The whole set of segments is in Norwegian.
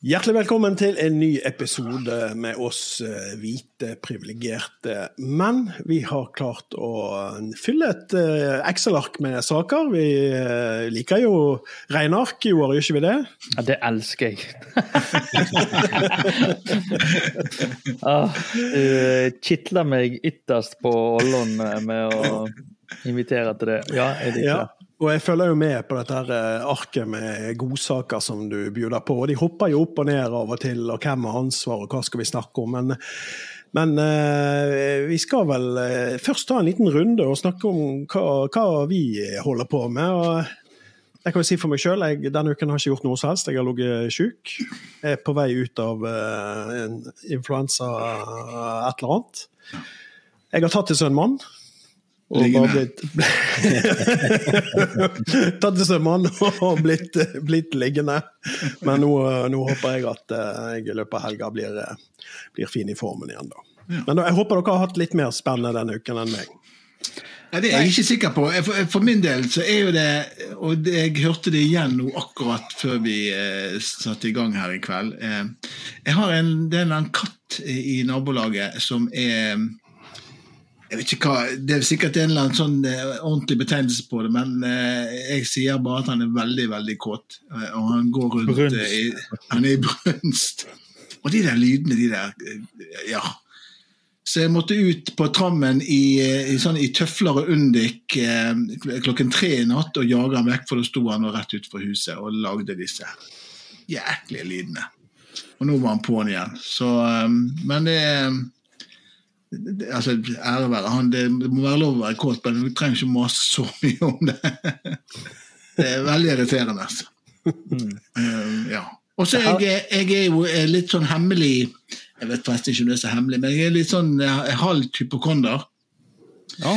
Hjertelig velkommen til en ny episode med oss eh, hvite, privilegerte menn. Vi har klart å fylle et eh, Excel-ark med saker. Vi eh, liker jo regneark, gjør ikke vi det? Ja, det elsker jeg. ah, du kitler meg ytterst på ållene med å invitere til det. Ja, jeg liker Ja. Det. Og jeg følger jo med på dette her eh, arket med godsaker som du bjuder på. Og de hopper jo opp og ned av og til, og hvem har ansvar, og hva skal vi snakke om? Men, men eh, vi skal vel eh, først ta en liten runde og snakke om hva, hva vi holder på med. og jeg kan jo si for meg sjøl, denne uken har jeg ikke gjort noe som helst. Jeg har ligget sjuk. Jeg er på vei ut av en influensa et eller annet. Jeg har tatt til seg en mann. Og Liggende. bare blitt Tatt til seg og blitt, blitt liggende. Men nå, nå håper jeg at eh, jeg i løpet av helga blir, eh, blir fin i formen igjen, da. Men da, jeg håper dere har hatt litt mer spennende denne uken enn meg. Ja, det er jeg ikke sikker på. For, for min del så er jo det Og det, jeg hørte det igjen nå akkurat før vi eh, satte i gang her i kveld. Eh, jeg har en, det er en katt i, i nabolaget som er jeg vet ikke hva, Det er sikkert en eller annen sånn eh, ordentlig betegnelse på det, men eh, jeg sier bare at han er veldig veldig kåt. eh, og han går rundt i, Han er i brunst. Og de der lydene, de der Ja. Så jeg måtte ut på trammen i, i, sånn, i tøfler og undik klokken tre i natt og jage han vekk, for da sto han rett utenfor huset og lagde disse jæklige lydene. Og nå var han på'n igjen. Så, men det altså, Ære være han. Det, må være lov å være kåt, men du trenger ikke mase så mye om det. Det er veldig irriterende. Mm. Uh, ja. Og så jeg, jeg er jo eh, litt sånn hemmelig Jeg vet forresten ikke om det er så hemmelig, men jeg er litt sånn eh, halvt hypokonder. Ja.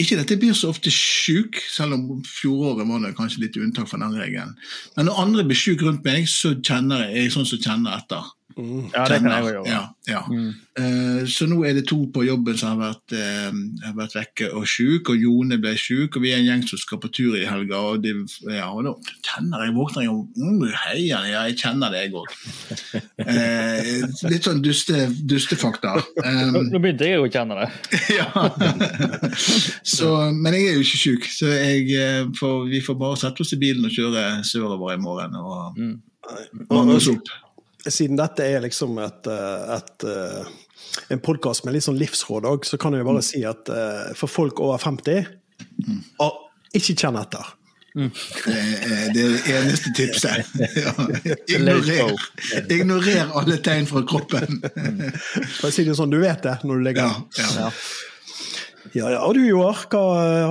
Ikke dette blir så ofte sjuk, selv om fjoråret var det kanskje litt unntak fra den regelen. Men når andre blir sjuke rundt meg, så kjenner jeg, jeg er sånn som kjenner etter. Ja, det kan jeg gjøre. Ja, ja. Mm. Uh, så nå er det to på jobben som har vært, uh, har vært vekke og sjuk, og Jone ble sjuk, og vi er en gjeng som skal på tur i helga. Og, de, ja, og da kjenner jeg våkner jeg mm, hei, ja, jeg kjenner det, jeg òg. Uh, litt sånn duste, dustefakta. Um, nå begynte jeg å kjenne det. ja. så, men jeg er jo ikke sjuk, så jeg, eh, får, vi får bare sette oss i bilen og kjøre sørover i morgen. og Mm. manne oss opp. Siden dette er liksom et, eh, et, eh, en podkast med litt sånn livsråd òg, så kan jeg bare si at eh, for folk over 50 og ikke kjenn etter. Det er det eneste tipset. Ja. Ignorer, ignorer alle tegn fra kroppen. For å si det sånn, du vet det når du ligger der. ja. Ja. Ja, ja. Og du, Joar, hva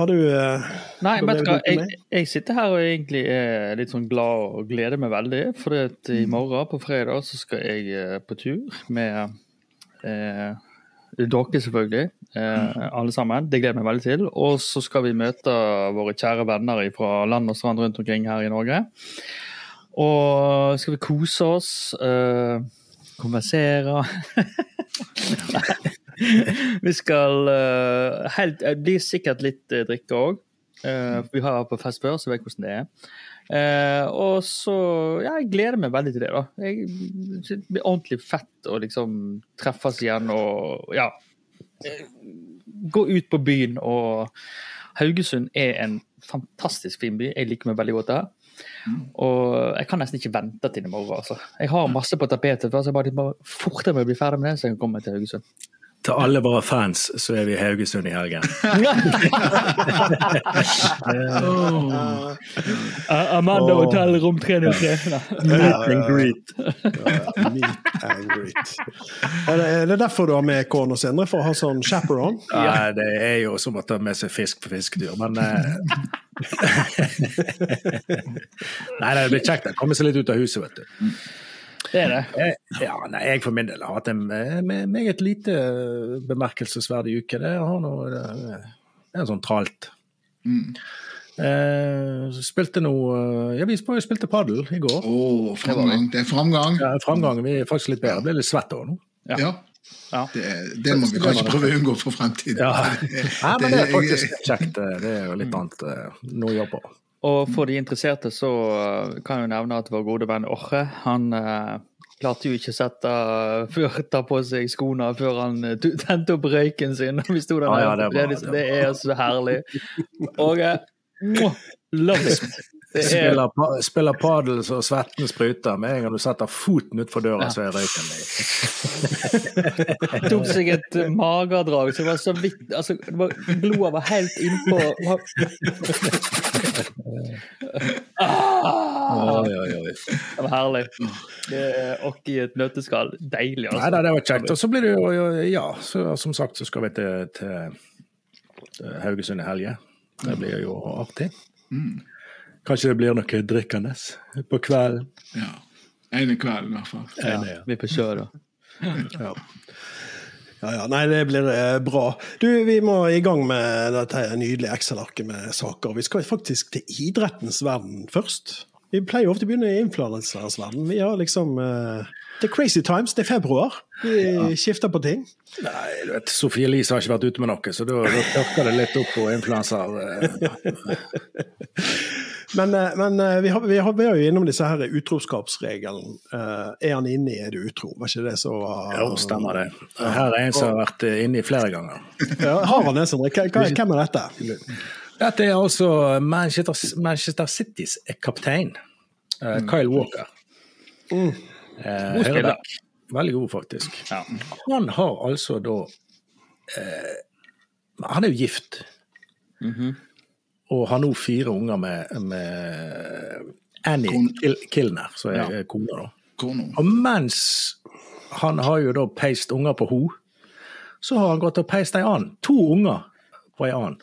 har du eh, Nei, vet du hva, jeg, jeg sitter her og egentlig er litt sånn glad og gleder meg veldig. For at i morgen, på fredag, så skal jeg eh, på tur med eh, dere, selvfølgelig. Eh, alle sammen. Det gleder jeg meg veldig til. Og så skal vi møte våre kjære venner fra land og strand rundt omkring her i Norge. Og skal vi kose oss, eh, konversere Vi skal uh, helt, Det blir sikkert litt uh, drikke òg. vi har vært på fest før, så jeg vet hvordan det er. Uh, og så Ja, jeg gleder meg veldig til det, da. Jeg, det blir ordentlig fett å liksom treffes igjen og ja. eh, Gå ut på byen og Haugesund er en fantastisk fin by. Jeg liker meg veldig godt der. Og jeg kan nesten ikke vente til i morgen. altså. Jeg har masse på tapetet, så jeg bare, bare fortere bli ferdig med det, så jeg kan komme til Haugesund. Til alle våre fans så er vi i Haugesund i helgen. Åh. Amanda Åh. Hotel rom 303. Meet and greet. Meet and greet. Er det, er derfor du har med Kåren og Sindre, for å ha sånn chaperone? Ja, det er jo som å ta med seg fisk på fisketur, men eh, Nei, det blir kjekt å komme seg litt ut av huset, vet du. Det er det. Jeg, ja, nei, jeg for min del har hatt en eh, meget lite eh, bemerkelsesverdig uke. Det, har noe, det er en sånn tralt. Mm. Eh, spilte noe eh, Ja, vi spilte padel i går. Åh, framgang. Det er framgang. Ja, framgang. vi er faktisk litt bedre. Jeg ble litt svett òg nå. Ja. Ja. Ja. Det, det må vi kanskje prøve å unngå for fremtiden. Ja. Nei, men det er faktisk kjekt. eh, Det er jo litt annet eh, noe å gjøre på. Og for de interesserte så uh, kan jeg jo nevne at vår gode venn Orre, han uh, klarte jo ikke å sette før, ta på seg skoene før han eh, tente opp røyken sin. når Vi sto der ah, ja, det var- det, det er så herlig. Og eh, mwah, love it. Er, Spiller, pa- spiller padel så svetten spruter. Med en gang du setter foten utfor døra, Ja. så er røyken der. tok seg et magedrag så det var så vidt altså, det var, Blodet var helt innpå ah, Oi, oi, oi. Det var herlig. Det er Og i et nøtteskall. Deilig, Nei altså. da, det var kjekt. Og så blir det jo, ja, så, som sagt så skal vi til, til, til Haugesund i helga. Det blir jo artig. Kanskje det blir noe drikkende på kvelden. Ja. Ene kvelden, i hvert fall. Ja, vi er på da. Ja. Ja, ja, nei, det blir eh, bra. Du, Vi må i gang med dette nydelige Excel-arket med saker. Vi skal faktisk til idrettens verden først. Vi pleier ofte å begynne i influenserens verden. Vi har liksom eh, Det er crazy times. Det er februar. Vi skifter på ting. Nei, du vet, Sofie Elise har ikke vært ute med noe, så da, da tørker det litt opp på influenser. Men, eh, men eh, vi, har, vi, har, vi er jo innom disse her utroskapsregelen. Eh, er han inne, er du utro? Var ikke det så var Jo, stemmer det. Her er en som har vært inni inne i flere ganger. Ja, har han det, Sondre? Hvem er dette? Dette er altså Manchester, Manchester Citys kaptein, eh, Kyle Walker. Mm. Eh, God spiller. Veldig god, faktisk. Ja. Han har altså da eh, Han er jo gift. Mhm. Og har nå fire unger med, med Annie Kon- Kil Kilner, som er kona, da. Kono. Og mens han har jo da peist unger på ho, så har han gått og peist ei annen. To unger på ei annen.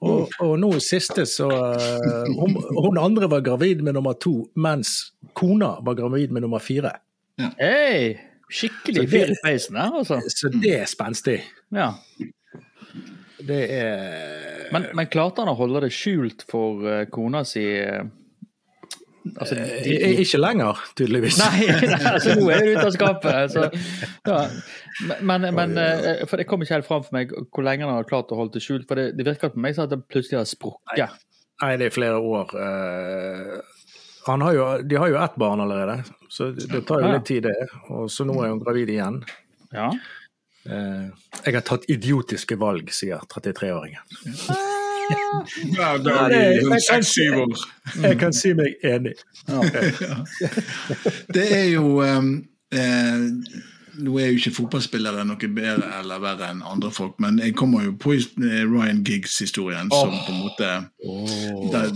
Og, og nå siste så eh, hun, hun andre var gravid med nummer to, mens kona var gravid med nummer fire. Hei! Skikkelig Så fyr i peisen her, altså. Så det er spenstig. Ja. Det er Men, men klarte han å holde det skjult for eh, kona si eh, Altså, de, de... Ikke lenger, tydeligvis. Nei, nei, altså nå er det ute av skapet. Så, ja. Men, men eh, for det kom ikke helt fram for meg hvor lenge han har klart å holde det skjult. For det, det virker på meg som at det plutselig har sprukket. Nei, det er flere år. Eh, Han har jo, de har jo ett barn allerede, så det tar jo litt tid, det. Og så nå er hun gravid igjen. Ja. Eh, Jeg har tatt idiotiske valg, sier 33-åringen. Hver Ja, dag det- i sånn seks-syv år. Jeg kan si meg enig. Det er jo um, eh, Nå er jo ikke fotballspillere noe bedre eller verre enn andre folk, men jeg kommer jo på eh, Ryan Giggs-historien som på en måte der,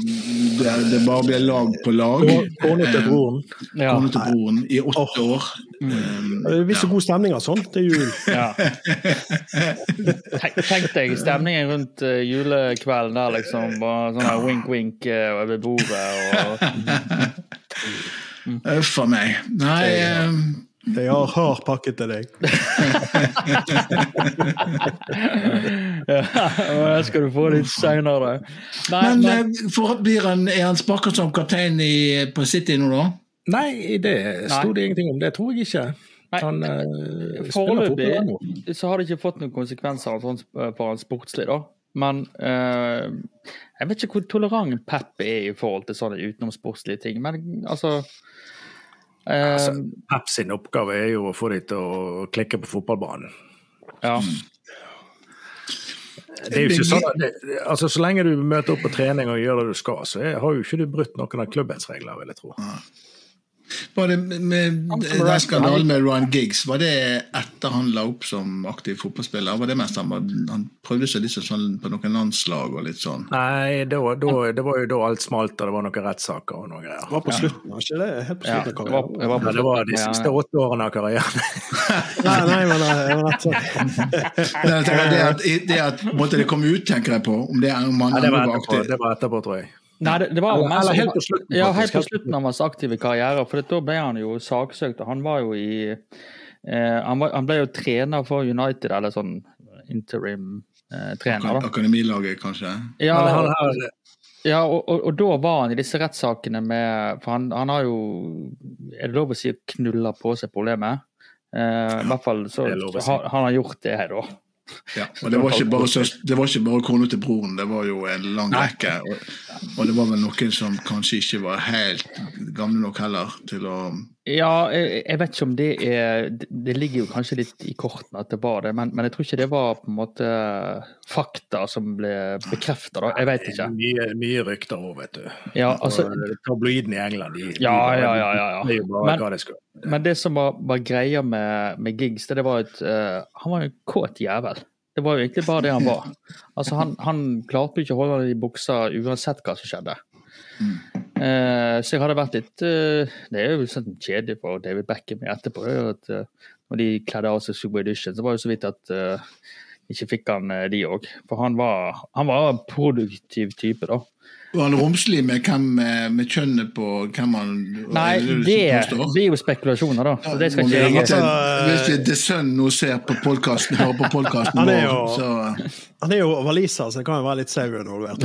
der det bare blir lag på lag. Kona til Eh, broren. Ja. Kona til broren i åtte år. Um, Det blir så god stemning av sånt til jul. ja. Tenk, deg stemningen rundt eh, julekvelden der, liksom. Bare sånn her wink-wink over bordet og Uff a meg. Nei um, Jeg har hard pakket til deg. Ja, og det skal du få litt seinere. Men, Men men eh, blir han, er han sparket som kaptein i, på City nå, da? Nei, det sto det ingenting om. Det tror jeg ikke. Han spiller Foreløpig så har det ikke fått noen konsekvenser sånn, for han sportslig, da. Men uh, jeg vet ikke hvor tolerant Pep er i forhold til sånne utenomsportslige ting. Men altså Altså, Pep sin oppgave er jo å få dem til å klikke på fotballbanen. Ja. Det er jo ikke sånn det, altså, Så lenge du møter opp på trening og gjør det du skal, så har jo ikke du brutt noen av klubbens regler, vil jeg tro. Var det med den skandalen med Ryan Giggs, var det etter han la opp som aktiv fotballspiller? Var det mest han, var, han prøvde seg litt sånn på noen landslag og litt sånn? Nei, da, da, det var jo da alt smalt, og det var noen rettssaker og noe greier. Det var på slutten, var ikke det? Helt på slutten av Det var, det var Ja, det var de ja. siste åtte årene av karrieren. Nei, nei, men jeg var rett sånn. Det at, det at måtte det komme ut, tenker jeg på. Om, det, om han Ja, det, var var etterpå, aktiv. det var etterpå, tror jeg. Nei, det, det var Eller- eller helt på slutten, Ja, helt på slutten av hans aktive karriere. For da ble han jo saksøkt. og Han var jo i eh, han, var, han ble jo trener for United, eller sånn interim-trener, da. Akademilaget, kanskje? Ja, han her, ja og, og, og da var han i disse rettssakene med For han, han har jo Er det lov å si knulla på seg problemet? Eh, I hvert fall så si. har han har gjort det, da. Ja, og det var ikke bare, søs- det var ikke bare kona til broren, det var jo en lang rekke. Og, og det var vel noen som kanskje ikke var helt gamle nok heller til å Ja, jeg, vet ikke om det er Det ligger jo kanskje litt i kortene at det var det, men, men jeg tror ikke det var på en måte fakta som ble bekrefta, da. Jeg vet ikke. Mye, mye rykter òg, vet du. Ja, altså, tabloidene i England, de, Ja, de, ja, ja. Det er bare Men- det Men det som var, var greia med, med Giggs, det, var at uh, han var en kåt jævel. Det var jo egentlig bare det han var. Altså, han, han klarte jo ikke å holde han i buksa uansett hva som skjedde. Eh, så jeg hadde vært litt eh, Det er jo sånn kjedelig for David Beckham etterpå. er at eh, Når de kledde av seg Super Edition, så var det så vidt at eh, ikke fikk han eh, de òg. For han var, han var en produktiv type, da. Var han romslig med, hvem, eh, med kjønnet på hvem han Nei, det blir jo spekulasjoner, da. Så det skal ikke vi jeg Altså, Hvis det er The Sun nå ser på podkasten, hører på podkasten vår, jo- så Han er jo waliser, så det kan jo være litt sau involvert.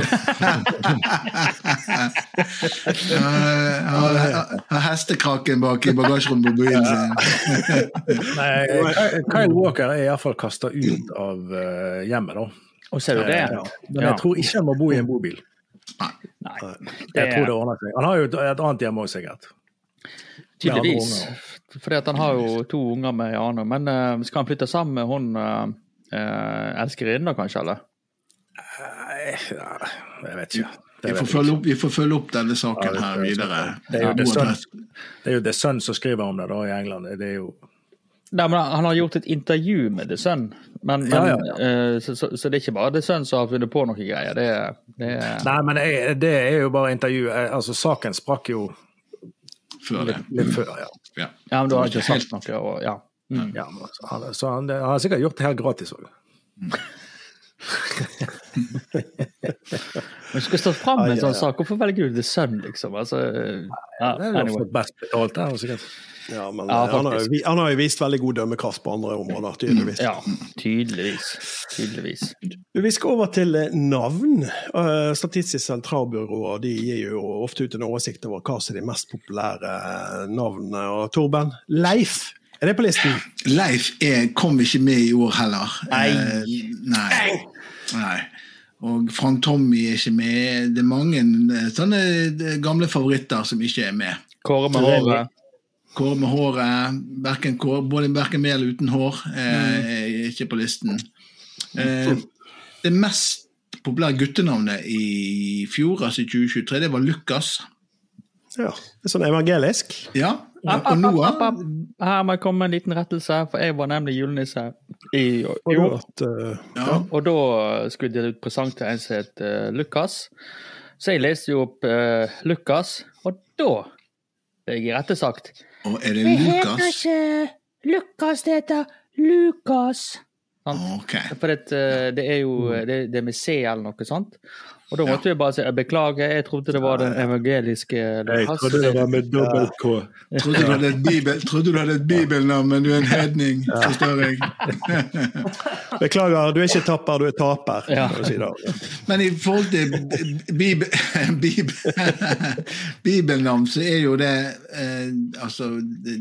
Han har har hestekraken bak i bagasjerommet på byen sin. Kyle Walker er iallfall kasta ut av eh, hjemmet, da. Og ser du det? Eh, Men jeg tror ikke han må bo i en bobil. Nei. Jeg tror det ordner seg. Han har jo et annet hjemme òg, sikkert. Tydeligvis. Fordi at han har jo to unger med Jane. Men uh, skal han flytte sammen med hun uh, elskerinnen, da, kanskje? eller? Nei, jeg vet ikke. Vi får, følge opp, vi får følge opp denne saken Ja, her videre. Det er jo God The Sun, adresse. det er jo The Sun som skriver om det da i England. Det er jo Nei, men Han har gjort et intervju med The Sun, men, men, Ja, ja, eh, så, så, så det er ikke bare The Sun som har funnet på noen greier. Det, det er Nei, men det er jo bare intervju. Eh, Altså, saken sprakk jo Før det. litt, litt før, ja. Ja. Ja, men du har ikke sagt noe. Og, ja. Mm. ja men altså, han, så han, han har sikkert gjort det helt gratis òg. Men du stått stå fram med en sånn sak. Hvorfor velger du The Sun, liksom? Altså, ja, Det er jo anyway. best betalt der, sikkert. Ja, men Ja, eh, han, har, jo han har jo vist veldig god dømmekraft på andre områder, tydeligvis. Ja, tydeligvis. Tydeligvis. Vi skal over til eh, navn. Eh, Statistisk sentralbyrå de gir jo ofte ut en oversikt over hva som er de mest populære navnene. Og Torben, Leif, er det på listen? Leif er, kom ikke med i år heller. Nei. Eh, nei. nei. Og Frank Tommy er ikke med. Det er mange eh, sånne eh, gamle favoritter som ikke er med. Kåre med håret. Kåre med håret, Berken Kåre, både verken med eller uten hår, er ikke på listen. Eh, det mest populære guttenavnet i fjor, altså i 2023, det var Lukas. Ja, det er sånn evangelisk. Ja, og Noah. Her må jeg komme med en liten rettelse, for jeg var nemlig julenisse i år. eh. Og da skulle jeg dele ut presang til en som het eh, Lukas. Så jeg leste jo opp uh, Lukas, og da ble jeg irettesagt. Og er det Lukas? ikke Lukas, det heter Lukas. Ok. For det, eh, det er jo det, det er med C eller noe sånt. Og da måtte jeg bare si beklager, jeg trodde det var den evangeliske Lukas. med dobbel K. Trodde du hadde et, bibel, trodde du hadde et bibelnavn, men du er en hedning, forstår jeg. Beklager, du er ikke tapper, du er taper. Ja. si. Men i forhold til bibel, bibel, bibelnavn, så er jo det eh, Altså,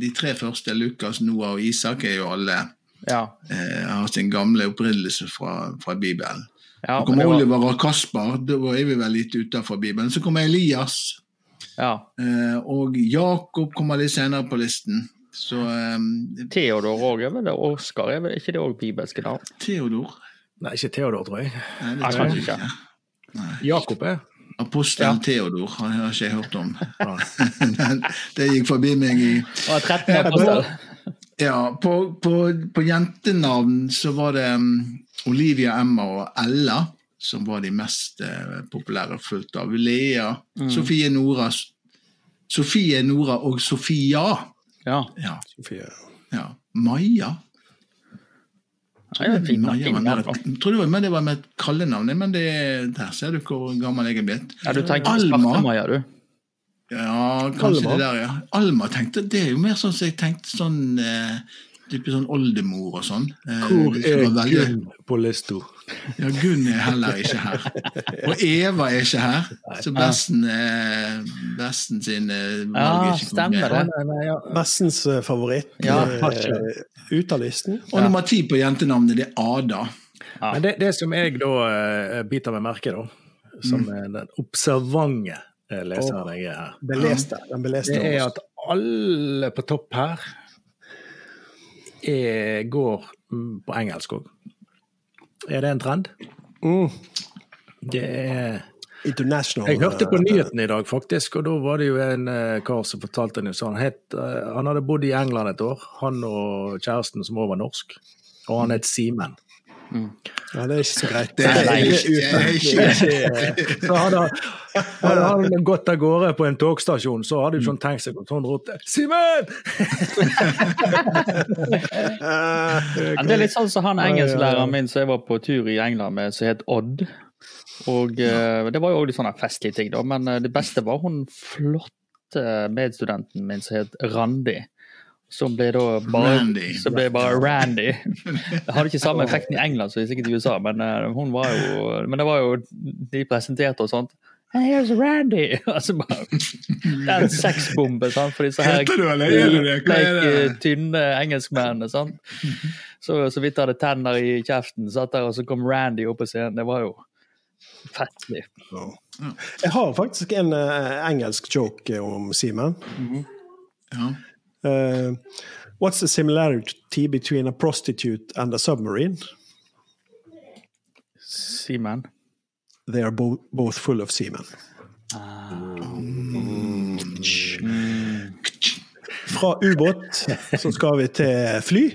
de tre første, Lukas, Noah og Isak, er jo alle Ja. eh, har sin gamle opprinnelse fra, fra Bibelen. ja Så men var- Oliver og Kasper, da er vi vel litt utenfor Bibelen. Så kommer Elias, ja. eh, og Jakob kommer litt senere på listen. Så eh, Theodor òg er vel det? Oskar er vel ikke det òg bibelske navn? Theodor Nei, ikke Theodor, tror jeg. Nei, det tror jeg ikke. Nei. Jakob er Apostelen Theodor har jeg ikke hørt om. det gikk forbi meg i Og 13 apostel. Ja, på, på, på jentenavn så var det um, Olivia, Emma og Ella som var de mest uh, populære, fulgt av Lea, Sofie Nora, Sofie Nora og Sofia. Ja. Ja, Sofie. ja. Maja. Maja jeg trodde det var, men det var med et kallenavn, men det, der ser du hvor gammel jeg er blitt. Ja, du tenker Alma. Svartemaja, du. Ja, kanskje Alma. det der, ja. Alma tenkte, det er jo mer sånn som jeg tenkte sånn eh, type sånn oldemor og sånn. Eh, Hvor er veldig- Gunn på lista? Ja, Gunn er heller ikke her. Og Eva er ikke her. Så Besten, eh, besten sin eh, valg Ja, er ikke stemmer det. eh, favoritt. Ja, ut av listen. Og nummer ti på jentenavnet, det er Ada. Ja. Men det, det som jeg da biter meg merke da, som er den observante leseren jeg er her, Beleste. Den beleste. det er at alle på topp her er, går mm, på engelsk òg. Er det en trend? Mm. Det er International. Jeg hørte på nyhetene nyheten i dag, faktisk, og da var det jo en eh, kar som fortalte en sånn han, het, eh, han hadde bodd i England et år, han og kjæresten som òg var norsk. Og han het Simen. Ja, det er ikke så greit. Det er ikke- det er ikke- Så hadde, hadde han gått av gårde på en togstasjon, så hadde jo sånn tenkt seg at hun ropte 'Simen!' Ja, det er litt sånn som han engelsklæreren min som jeg var på tur i England med, som het Odd. Og eh, Det var jo også litt sånn festlige ting, da, men eh, det beste var hun flotte medstudenten min som het Randi. Som ble da bare Randy. Som ble bare Randy. Det hadde ikke samme effekten i England som sikkert i USA, men eh, hun var jo Men det var jo De presenterte og sånt. Hey, here's Randy! Altså bare, det er en sexbombe sant? for disse her er er bleike, tynne engelskmennene. sant? Så, så vidt hadde tenner i kjeften, satt der, og så kom Randy opp på scenen. Det var jo festlig. Jeg har faktisk en uh, engelsk joke om Simen. Ja. Uh, what's the similarity between a prostitute and a submarine? Seaman. They are bo both full of semen. Fra ubåt så skal vi til fly.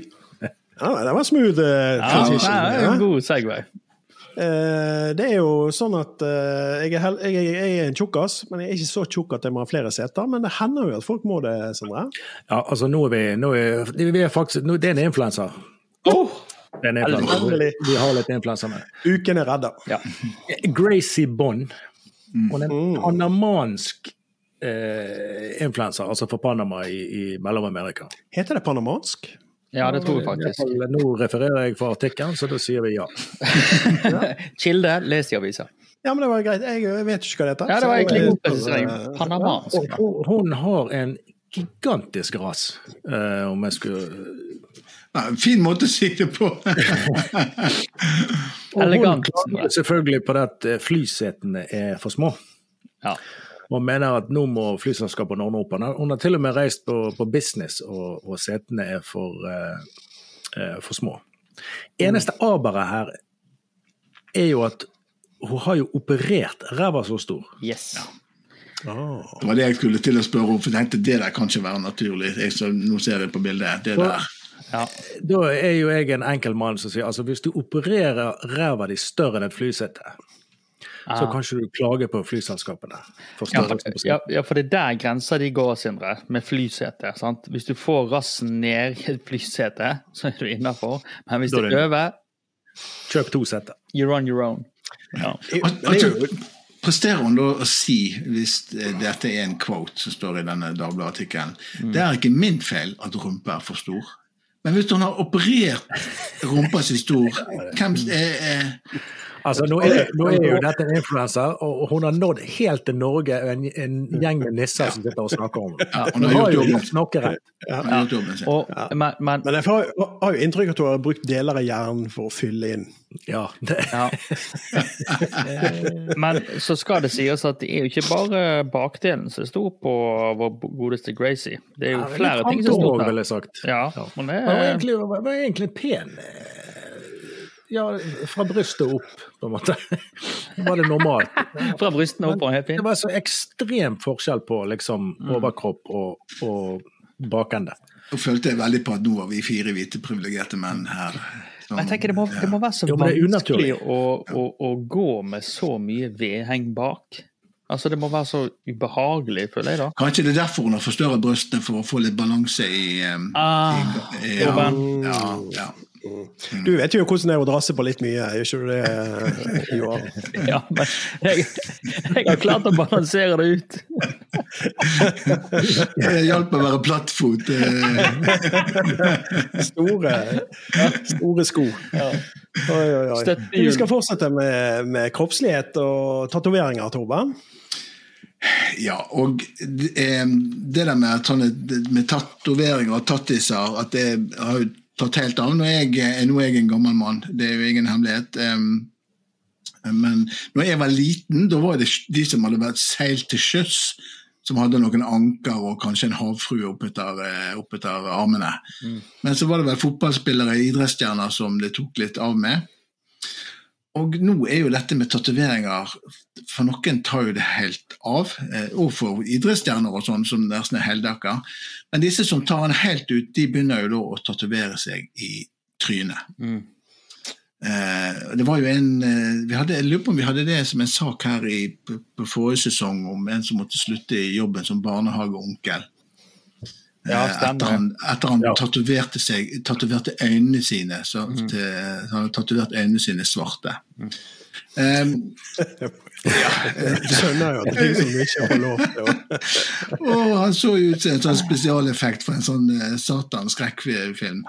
Ja, det var smooth. Ja, transition, det er ja. en god Segway. Eh, det er jo sånn at eh, jeg, er jeg, jeg er en tjukkas, men jeg er ikke så tjukk at jeg må ha flere seter. Men det hender jo at folk må det, Sindre. Ja, altså nå er vi, nå er, vi er faktisk, nå, Det er en influenser. Det er en influencer. Endelig. Vi har litt influenser med. Uken er redda. Ja. Gracie Bond. Hun er en panamansk eh, influenser, altså for Panama i, i Mellom-Amerika. Heter det panamansk? Ja, det tror jeg faktisk. fall, Nå refererer jeg fra artikkelen, så da sier vi ja. Kilde, les i avisa. Ja, men det var greit. Jeg vet ikke hva det heter. Ja, det var egentlig god Så, presisering. eh, Panamansk. Hun, har en gigantisk ras, eh, om jeg skulle Ja, en fin måte å si det på. Og Elegant. Hun klager selvfølgelig på det at eh, flysetene er for små. Ja. Og mener at nå må flyselskapene ordne opp. Hun har- til og med reist på, på business, og, og setene er for, eh, eh, for små. Eneste aberet her er jo at hun har jo operert ræva så stor. Yes. ah. Det var det jeg skulle til å spørre om, for jeg tenkte det der kan ikke være naturlig. Jeg, så, nå ser jeg på bildet. Det der. Ja. Da er jo jeg en enkel mann som sier altså hvis du opererer ræva di større enn et flysete, så kan ikke du klage på flyselskapene. For Ja, ja, ja, for det er der grensa de går, Sindre, med flysete. sant? Hvis du får rassen ned i et flysete, så er du innafor. Men hvis det er er over, Kjøp to seter. you're on your own. Ja. Presterer hun da å si, hvis dette er en quote som står i denne Dagbladet-artikkelen, det er ikke min feil at rumpa er for stor. Men hvis hun har operert rumpa si stor, hvem er, er Altså, nå er, nå er jo dette en influenser, og hun har nådd helt til Norge, en, en gjeng med nisser som sitter og snakker om det. Ja, hun har jo snakkerett. jobben sin? Men, men, Men jeg har jo inntrykk av at hun har brukt deler av hjernen for å fylle inn. Ja, ja. men så skal det sies at det er jo ikke bare bakdelen som sto på vår godeste Gracie. Det er jo flere ting som sto der. jeg sagt. Ja, men det var er egentlig, var egentlig pen. Ja, fra brystet opp, på en måte. Var det normalt? fra brystene opp og helt Det var så ekstrem forskjell på liksom overkropp og, og bakende. Nå følte jeg veldig på at nå var vi fire hvite privilegerte menn her. som- jeg tenker det må, det må være så det unaturlig. vanskelig å, å, å gå med så mye vedheng bak. Altså Det må være så ubehagelig, føler jeg da. Kanskje det er derfor hun har forstørret brystene, for å få litt balanse i, um, Ah, i ja, jobben. ja, ja. Du vet jo hvordan det er å drasse på litt mye, gjør ikke du det, Johan? Ja, men jeg, jeg har klart å balansere det ut. Det hjalp å være plattfot. eh. Store, store sko. Oi, oi, oi. Vi skal fortsette med, med kroppslighet og tatoveringer, Torben. Ja, og det, eh, det der med, sånne, med tatoveringer og tattiser, at det har jo tatt helt av. Nå er jeg, eh, nå er jeg en gammel mann, det er jo ingen hemmelighet. Um, men når jeg var liten, da var det de som hadde vært seilt til sjøs, som hadde noen anker og kanskje en havfrue oppetter, eh, oppetter armene. Mm. Men så var det vel fotballspillere, idrettsstjerner, som det tok litt av med. Og nå er jo dette med tatoveringer For noen tar jo det helt av. eh, Og for idrettsstjerner og sånn, som nesten er heldakker. Men disse som tar den helt ut, de begynner jo da å tatovere seg i trynet. Mm. Eh, det var jo en eh, vi hadde, Jeg lurer på om vi hadde det som en sak her i, på, på forrige sesong om en som måtte slutte i jobben som barnehageonkel. Ja, Eh, etter han, etter han Ja. tatoverte seg, tatoverte øynene sine så, Mm. til, Han hadde tatovert øynene sine svarte. Um, Jeg skjønner jo at det ting som du ikke får lov til å og han så ut som en sånn spesialeffekt for en sånn uh, satan-skrekkfilm.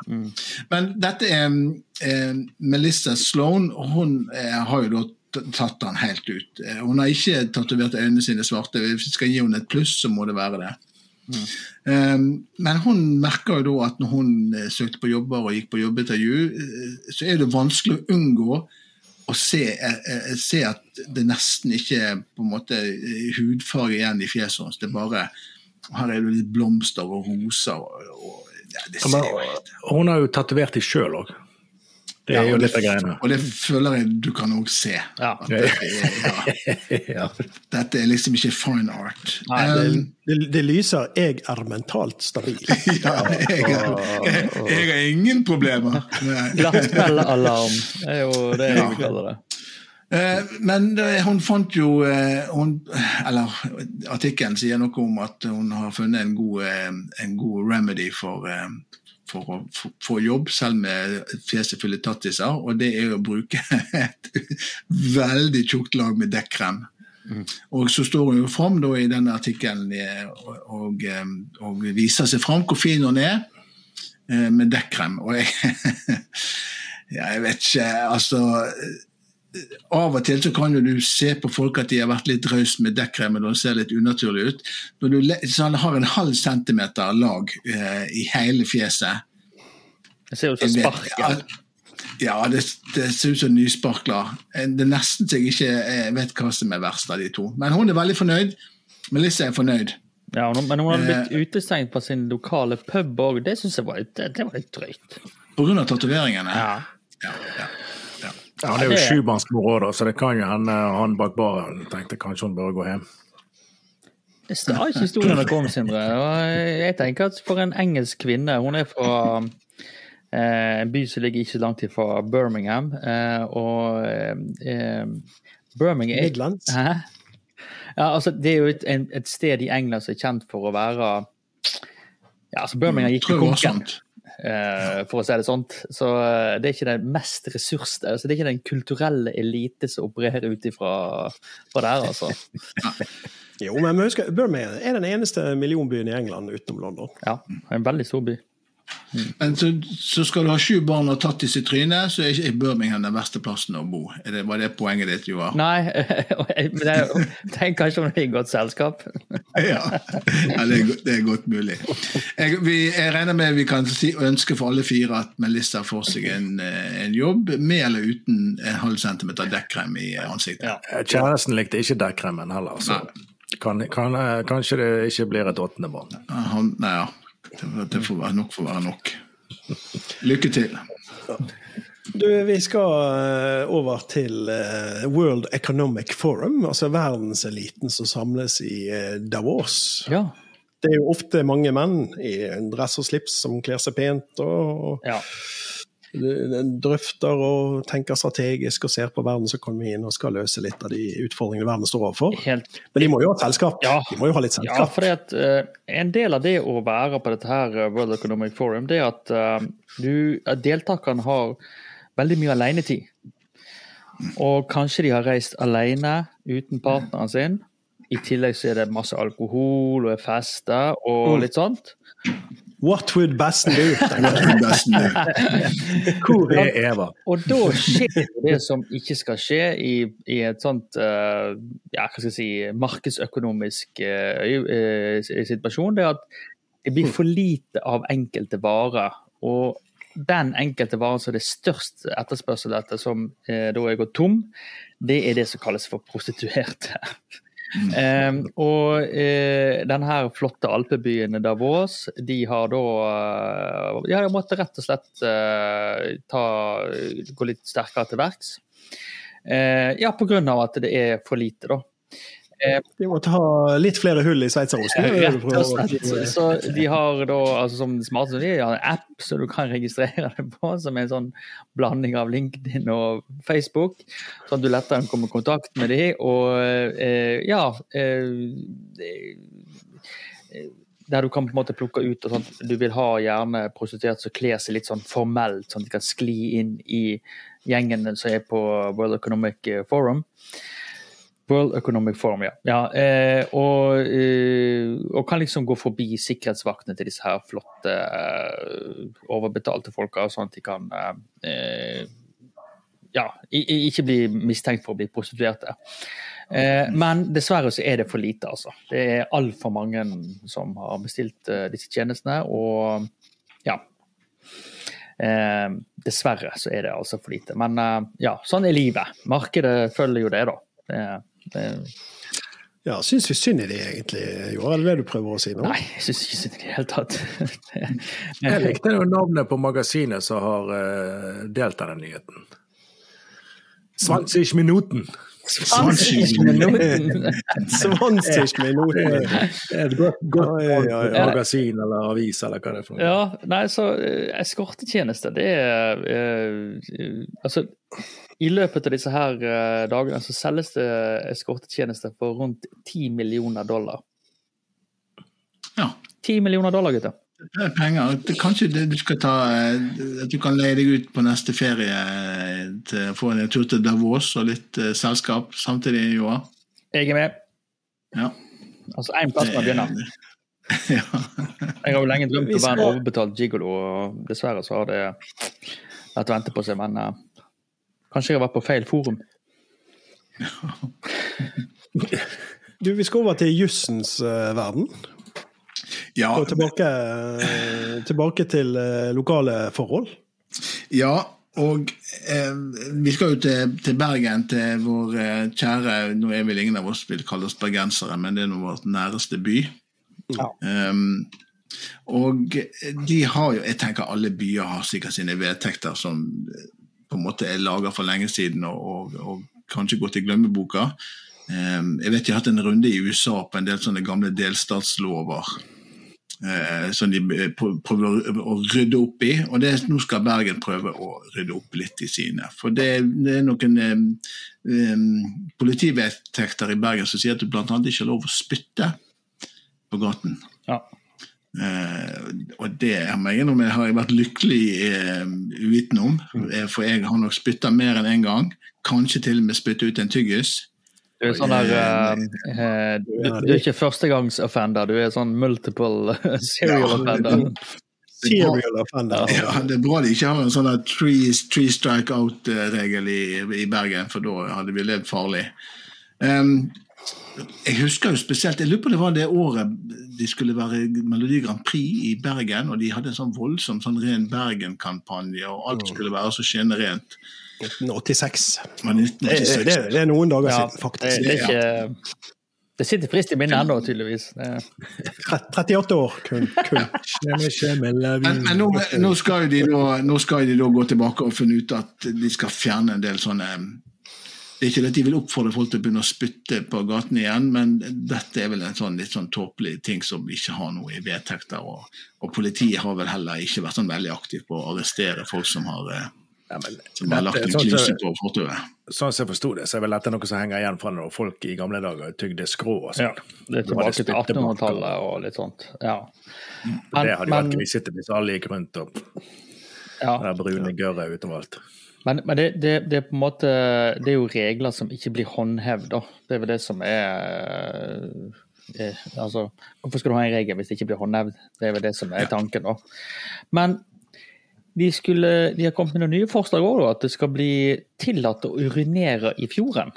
Men dette er um, Melissa Sloan, hun uh, har jo da tatt han helt ut. Uh, hun har ikke tatovert øynene sine svarte. Hvis vi skal gi henne et pluss, så må det være det. Eh, men hun merker jo da at når hun eh, søkte på jobber og gikk på jobbintervju, eh, så er det vanskelig å unngå å se, eh, se at det nesten ikke er på en måte hudfarge igjen i fjeset hennes. Det er bare Her er det litt blomster og roser og, og ja, Det ser jo helt hun har jo tatovert dem sjøl òg. Det er Ja, jo litt av greiene. Og det føler jeg du kan òg se. Ja. At dette, er, ja, ja. dette er liksom ikke fine art. Nei, det, Um, det, det lyser 'jeg er mentalt stabil'. ja, jeg, har- jeg, jeg har ingen problemer. Glattcellealarm er jo det jeg ja. kaller det. Eh, Men eh, hun fant jo eh, hun, Eller artikkelen sier noe om at hun har funnet en god, en god remedy for, for å få- jobb, selv med fjeset fulle tattiser, og det er å bruke et veldig tjukt lag med dekkrem. Og så står hun jo fram da i denne artikkelen og, og, eh, og viser seg fram hvor fin hun er eh, med dekkrem. Og jeg, ja, jeg vet ikke, altså av og til så kan jo du se på folk at de har vært litt rause med dekkremen og det ser litt unaturlig ut. Når du le- så han har en halv centimeter lag eh, i hele fjeset Det ser ut som Jeg. Ja, det, det ser ut som nysparkler. Det er nesten så jeg ikke eh, vet hva som er verst av de to. Men hun er veldig fornøyd. Melissa er fornøyd. Ja, men hun hadde blitt Eh. utestengt på sin lokale pub òg. Det syns jeg var, det, det var litt drøyt. På grunn av tatoveringene. Ja. Ja, ja. Ja, han er jo sjumannsmor òg, så det kan jo hende han bak baren tenkte kanskje hun bør gå hjem. Det sa ikke historien å komme, Sindre. Og Jeg tenker at for en engelsk kvinne Hun er fra eh, en by som ligger ikke langt ifra Birmingham. Eh, og eh, Birmingham Midlands. Hæ? Ja, altså, det er jo et, et sted i England som er kjent for å være ja, altså Birmingham gikk var konken, eh, for å si det sånt. Så eh, det er ikke den mest ressurs... Altså, det er ikke den kulturelle elite som opererer ut ifra der, altså. Jo, men husk, Birmingham er den eneste millionbyen i England utenom London. Ja, en veldig stor by. Men så, så skal du ha sju barn og tatt i sitt tryne, så er ikke Birmingham den verste plassen å bo. Er det, var det poenget ditt, Joar? Nei, men jeg tenker tenk kanskje om det er i godt selskap. Ja, ja det, er, det er godt mulig. Jeg, vi, jeg regner med vi kan si, ønske for alle fire at Melissa får seg en, eh, en jobb, med eller uten en halv centimeter dekkrem i ansiktet. Ja. Eh, Kjæresten likte ikke dekkremen heller, så kan, kan, eh, kanskje det ikke blir et åttende barn. Han, nei, ja. Det, det får være nok for å være nok. Lykke til. Du, vi skal eh, over til eh, World Economic Forum, altså verdenseliten som samles i eh, Davos. Ja. Det er jo ofte mange menn i dress og slips som kler seg pent og ja. Drøfter og tenker strategisk og ser på verdensøkonomien og skal løse litt av de utfordringene verden står overfor. Helt Men de må jo ha selskap. Ja. De må jo ha litt Ja, selskap. for at, uh, en del av det å være på dette her eh, World Economic Forum, det er at uh, du, at deltakerne har veldig mye alenetid. Og kanskje de har reist alene uten partneren sin. I tillegg så er det masse alkohol og er fester og litt sånt. What would Bassen do? Best do?», Hvor er Eva. Og da skjer det som ikke skal skje i, i et sånt uh, ja, hva skal jeg si, markedsøkonomisk uh, situasjon. Det er at det blir for lite av enkelte varer. Og den enkelte varen som det er størst etterspørsel etter, som eh, da er gått tom, det er det som kalles for prostituerte. Eh, og eh, denne flotte alpebyen Davos, de har da eh, Ja, de rett og slett eh, ta, gå litt sterkere til verks. Eh, ja, av at det er for lite, da. Eh, De måtte ha litt flere hull i sveitserosten. Rett og slett. Så de har da, altså som det smarte, de har en app som du kan registrere deg på, som er en sånn blanding av LinkedIn og Facebook. Sånn at du lettere kan komme i kontakt med dem. Og eh, ja eh, Der du kan på en måte plukke ut og sånt. Du vil ha gjerne prostituerte som kler seg litt sånn formelt, sånn at de kan skli inn i gjengene som er på World Economic Forum. World Economic Forum, ja. ja eh, og, eh, og, kan liksom gå forbi sikkerhetsvaktene til disse her flotte, eh, overbetalte folka, sånn at de kan eh, ja, ikke bli mistenkt for å bli prostituerte. Eh, men dessverre så er det for lite, altså. Det er altfor mange som har bestilt eh, disse tjenestene, og ja. dessverre så er det altså for lite. Men ja, sånn er livet. Markedet følger jo det, da. Det, ja, Syns vi synd i de egentlig, Joar? er det det du prøver å si nå? Nei, jeg syns ikke synd i det hele tatt. jeg likte jo navnet på magasinet som har uh, delt denne nyheten. 20 Minuten. 20 Minuten! 20 Minuten. Et godt, godt ja, ja, magasin eller avis eller hva det er for noe. Ja, nei, så uh, eskortetjeneste, det er eh, Altså i løpet av disse her eh, dagene så selges det eskortetjenester for rundt 10 millioner dollar. Ja. 10 millioner dollar, gutter. Det er penger. Kanskje du skal ta eh, at du kan leie deg ut på neste ferie eh, til å få en tur til Davos og litt uh, selskap samtidig, Joa? Jeg er med. Ja. Altså én plass må jeg begynne. ja. jeg har jo lenge drømt om å være en overbetalt gigolo, og dessverre så har det vært å vente på seg. Men uh, Kanskje jeg har vært på feil forum. du, vi skal over til jussens uh, verden. Ja. Og tilbake, tilbake til uh, lokale forhold. Ja, og eh, vi skal jo til, til, Bergen, til vår eh, kjære Nå er vel ingen av oss vil kalle oss bergensere, men det er nå vår næreste by. Ja. Um, og de har jo Jeg tenker alle byer har sikkert sine vedtekter som på en måte er laga for lenge siden og, og, og, kanskje gått i glemmeboka. Um, jeg vet de har hatt en runde i USA på en del sånne gamle delstatslover. Uh, som de prøver å rydde opp i. og det, Nå skal Bergen prøve å rydde opp litt i sine. For det, det er noen um, um, politivedtekter i Bergen som sier at du bl.a. ikke har lov å spytte på gaten. Ja. Uh, og det jeg har jeg vært lykkelig uh, uvitende om. Uh, for jeg har nok spytta mer enn én en gang. Kanskje til og med spytta ut en tyggis. Du er sånn der du, du, er ikke førstegangsoffender, du er sånn multiple serial offender. Serial offender. Ja, det er bra de ikke har en sånn three, three strike out-regel i, i, Bergen, for da hadde vi levd farlig. Um, jeg husker jo spesielt, jeg lurer på det var det året de skulle være Melodi Grand Prix i Bergen, og de hadde en sånn voldsom sånn ren Bergen-kampanje, og alt mm. skulle være så skinnende rent. 1986. 1986. Det, det, det, er noen dager ja, siden, faktisk. Det, ikke, det sitter frist i minnet ennå, tydeligvis. 38 år, kun. kun. men, men nå, nå, skal de da, nå skal de da gå tilbake og finne ut at de skal fjerne en del sånne det er ikke at de vil oppfordre folk til å begynne å spytte på gaten igjen, men dette er vel en sånn litt sånn tåpelig ting som ikke har noe i vedtekter. Og, og, politiet har vel heller ikke vært sånn veldig aktiv på å arrestere folk som har, eh, ja, men, som har lagt en sånn kluse på fortauet. Sånn som jeg forsto det, så er vel dette noe som henger igjen fra når folk i gamle dager tygde skrå og sånn. Ja, det er tilbake til 1800-tallet og litt sånt. Ja. Men, det hadde jo vært grisete hvis alle gikk rundt og ja. det brune gørret utover men, men det, det, det, er på en måte Det er jo regler som ikke blir håndhevd, da. Det er vel det som er, er eh, Altså, hvorfor skal du ha en regel hvis det ikke blir håndhevd? Det er vel det som er tanken, da. Men de, skulle, de har kommet med noen nye forslag òg, at det skal bli tillatt å urinere i fjorden.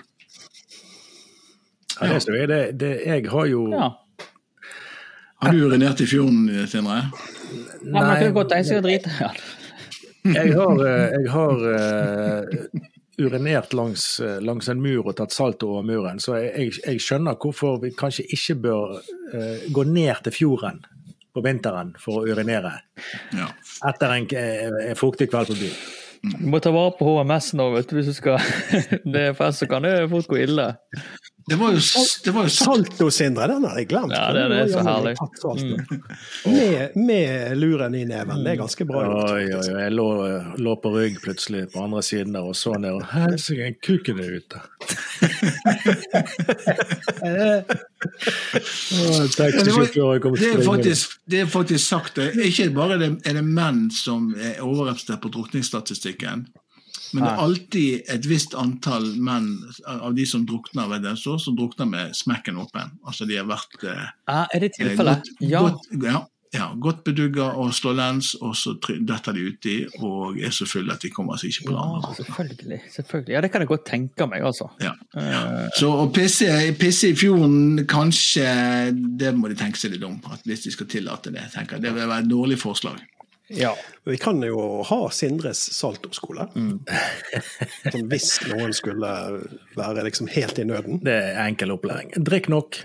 Ja, det, det, det, jeg har jo ja. Har du urinert i fjorden, Sindre? Nei, man kan godt jeg skal drite. Ja. Jeg har, eh, jeg har uh, urinert langs, eh, langs en mur og tatt salt over muren, så jeg, jeg skjønner hvorfor vi kanskje ikke bør uh, gå ned til fjorden på vinteren for å urinere Ja. etter en, en fuktig kveld på byen. Du må ta vare på HMS nå, vet du, hvis du skal Det for fest, så kan det fort gå ille. Det var jo, det var jo Salto, Sindre, den hadde jeg glemt. Ja, den er så herlig. Med, med luren i neven. Det er ganske bra gjort. Oi, oi, oi. Jeg lå, lå på rygg plutselig på andre siden der og så ned, og helsike, kuken er ute. Det, var, det, er faktisk, det er faktisk sagt. Det ikke bare er det menn som er overrepresentert på drukningsstatistikken. Men det er alltid et visst antall menn av de som drukner ved den så, som drukner med smekken åpen. Altså de har vært eh, Ja, er det eh, tilfellet? godt, Ja. ja, ja, godt bedugga og slår lens, og så detter de uti og er så fulle at de kommer seg ikke på ja, land. selvfølgelig. selvfølgelig. Ja, det kan jeg godt tenke meg, altså. Ja, ja. Så å pisse, pisse i fjorden, kanskje det må de tenke seg litt om. At hvis de skal tillate det. tenker jeg. Det vil være et dårlig forslag. Ja. Vi kan jo ha Sindres saltoskole. Sånn hvis noen skulle være liksom helt i nøden. Det er enkel opplæring. Drikk nok.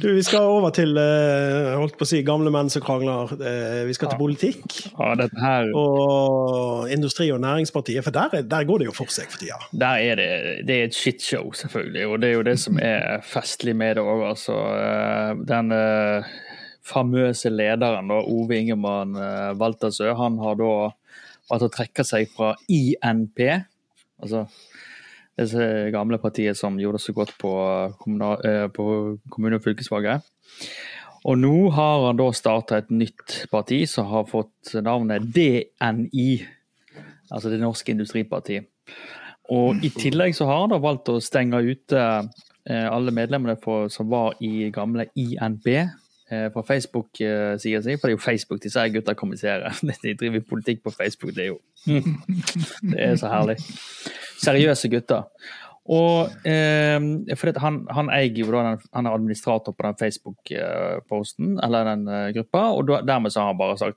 Du, Vi skal over til eh, holdt på å si, gamle menn som krangler. Eh, Vi skal til politikk. ja, dette her Og Industri- og Næringspartiet, for der, er- der går det jo for seg for tida. Der er det, det er et shitshow, selvfølgelig. Og det er jo det som er festlig med det òg. Altså, eh, den famøse lederen, da, Ove Ingemann eh, Waltersø, han har da valgt å trekke seg fra INP. Altså det gamle partiet som gjorde det så godt på, eh, på kommune- og fylkesvalget. Og nå har han da starta et nytt parti som har fått navnet DNI. Altså Det Norske Industriparti. Og I tillegg så har han da valgt å stenge ute eh, alle medlemmene som var i gamle INB eh, fra Facebook-sida si. For det er jo Facebook disse her gutta kommuniserer. De driver politikk på Facebook. Det er jo Det er så herlig. Seriøse gutter. Og eh, for han, han eier jo da han er administrator på den Facebook-posten, eller den uh, gruppa, og da, dermed så har han bare sagt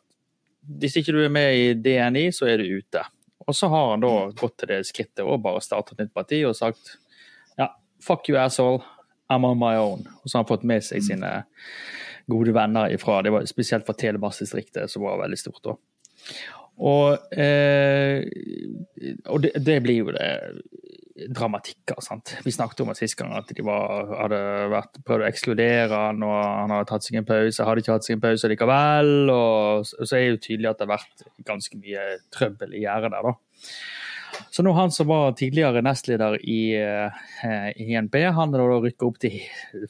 hvis ikke du er med i DNI, så er du ute. Og så har han da gått til det skrittet og bare startet et nytt parti og sagt ja, fuck you asshole, I'm on my own. Og så har han fått med seg sine gode venner ifra, det var spesielt fra Telemarksdistriktet, som var veldig stort da. Og, eh, og det, det blir jo det dramatikker. sant? Vi snakket om det sist gang at de var, hadde vært, prøvd å ekskludere han, og han hadde tatt seg en pause, hadde ikke tatt seg en pause likevel. Og så så er det jo tydelig at det har vært ganske mye trøbbel i gjerdet der, da. Så nå han som var tidligere nestleder i, eh, i INP, han har rykka opp til